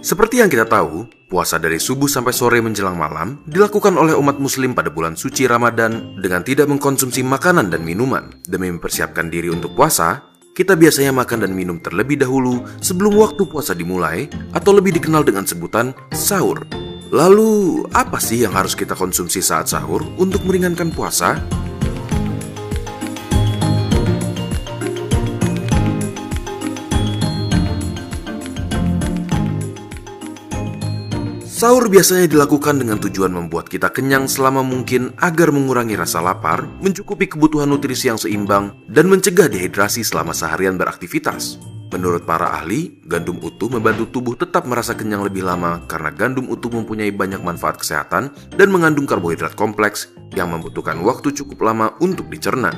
Seperti yang kita tahu, puasa dari subuh sampai sore menjelang malam dilakukan oleh umat muslim pada bulan suci Ramadan dengan tidak mengkonsumsi makanan dan minuman. Demi mempersiapkan diri untuk puasa, kita biasanya makan dan minum terlebih dahulu sebelum waktu puasa dimulai atau lebih dikenal dengan sebutan sahur. Lalu, apa sih yang harus kita konsumsi saat sahur untuk meringankan puasa? Sahur biasanya dilakukan dengan tujuan membuat kita kenyang selama mungkin agar mengurangi rasa lapar, mencukupi kebutuhan nutrisi yang seimbang, dan mencegah dehidrasi selama seharian beraktivitas. Menurut para ahli, gandum utuh membantu tubuh tetap merasa kenyang lebih lama karena gandum utuh mempunyai banyak manfaat kesehatan dan mengandung karbohidrat kompleks yang membutuhkan waktu cukup lama untuk dicerna.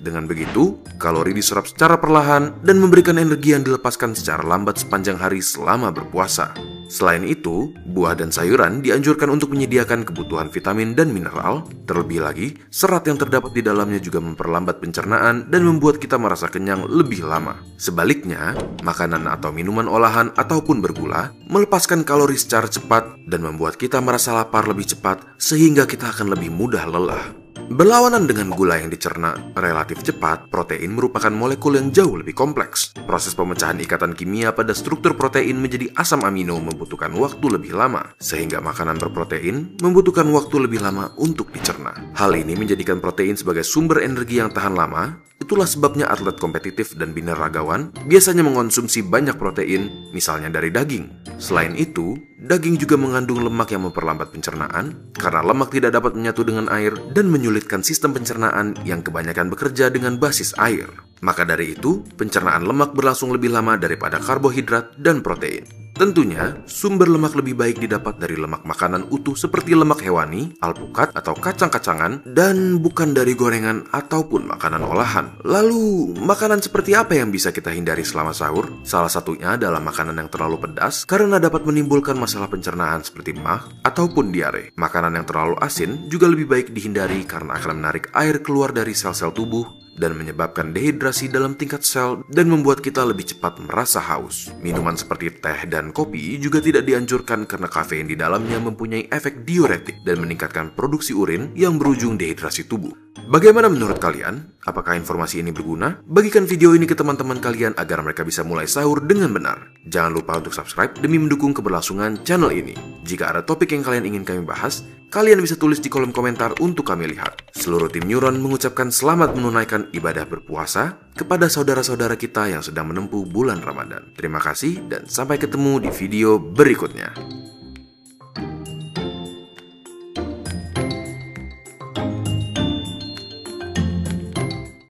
Dengan begitu, kalori diserap secara perlahan dan memberikan energi yang dilepaskan secara lambat sepanjang hari selama berpuasa. Selain itu, buah dan sayuran dianjurkan untuk menyediakan kebutuhan vitamin dan mineral. Terlebih lagi, serat yang terdapat di dalamnya juga memperlambat pencernaan dan membuat kita merasa kenyang lebih lama. Sebaliknya, makanan atau minuman olahan ataupun bergula melepaskan kalori secara cepat dan membuat kita merasa lapar lebih cepat sehingga kita akan lebih mudah lelah. Berlawanan dengan gula yang dicerna relatif cepat, protein merupakan molekul yang jauh lebih kompleks. Proses pemecahan ikatan kimia pada struktur protein menjadi asam amino membutuhkan waktu lebih lama, sehingga makanan berprotein membutuhkan waktu lebih lama untuk dicerna. Hal ini menjadikan protein sebagai sumber energi yang tahan lama, Itulah sebabnya atlet kompetitif dan bineragawan biasanya mengonsumsi banyak protein, misalnya dari daging. Selain itu, daging juga mengandung lemak yang memperlambat pencernaan karena lemak tidak dapat menyatu dengan air dan menyulitkan sistem pencernaan yang kebanyakan bekerja dengan basis air. Maka dari itu, pencernaan lemak berlangsung lebih lama daripada karbohidrat dan protein. Tentunya, sumber lemak lebih baik didapat dari lemak makanan utuh seperti lemak hewani, alpukat, atau kacang-kacangan, dan bukan dari gorengan ataupun makanan olahan. Lalu, makanan seperti apa yang bisa kita hindari selama sahur? Salah satunya adalah makanan yang terlalu pedas karena dapat menimbulkan masalah pencernaan seperti mah ataupun diare. Makanan yang terlalu asin juga lebih baik dihindari karena akan menarik air keluar dari sel-sel tubuh dan menyebabkan dehidrasi dalam tingkat sel dan membuat kita lebih cepat merasa haus. Minuman seperti teh dan kopi juga tidak dianjurkan karena kafein di dalamnya mempunyai efek diuretik dan meningkatkan produksi urin yang berujung dehidrasi tubuh. Bagaimana menurut kalian? Apakah informasi ini berguna? Bagikan video ini ke teman-teman kalian agar mereka bisa mulai sahur dengan benar. Jangan lupa untuk subscribe demi mendukung keberlangsungan channel ini. Jika ada topik yang kalian ingin kami bahas, kalian bisa tulis di kolom komentar untuk kami lihat. Seluruh tim Neuron mengucapkan selamat menunaikan ibadah berpuasa kepada saudara-saudara kita yang sedang menempuh bulan Ramadan. Terima kasih dan sampai ketemu di video berikutnya.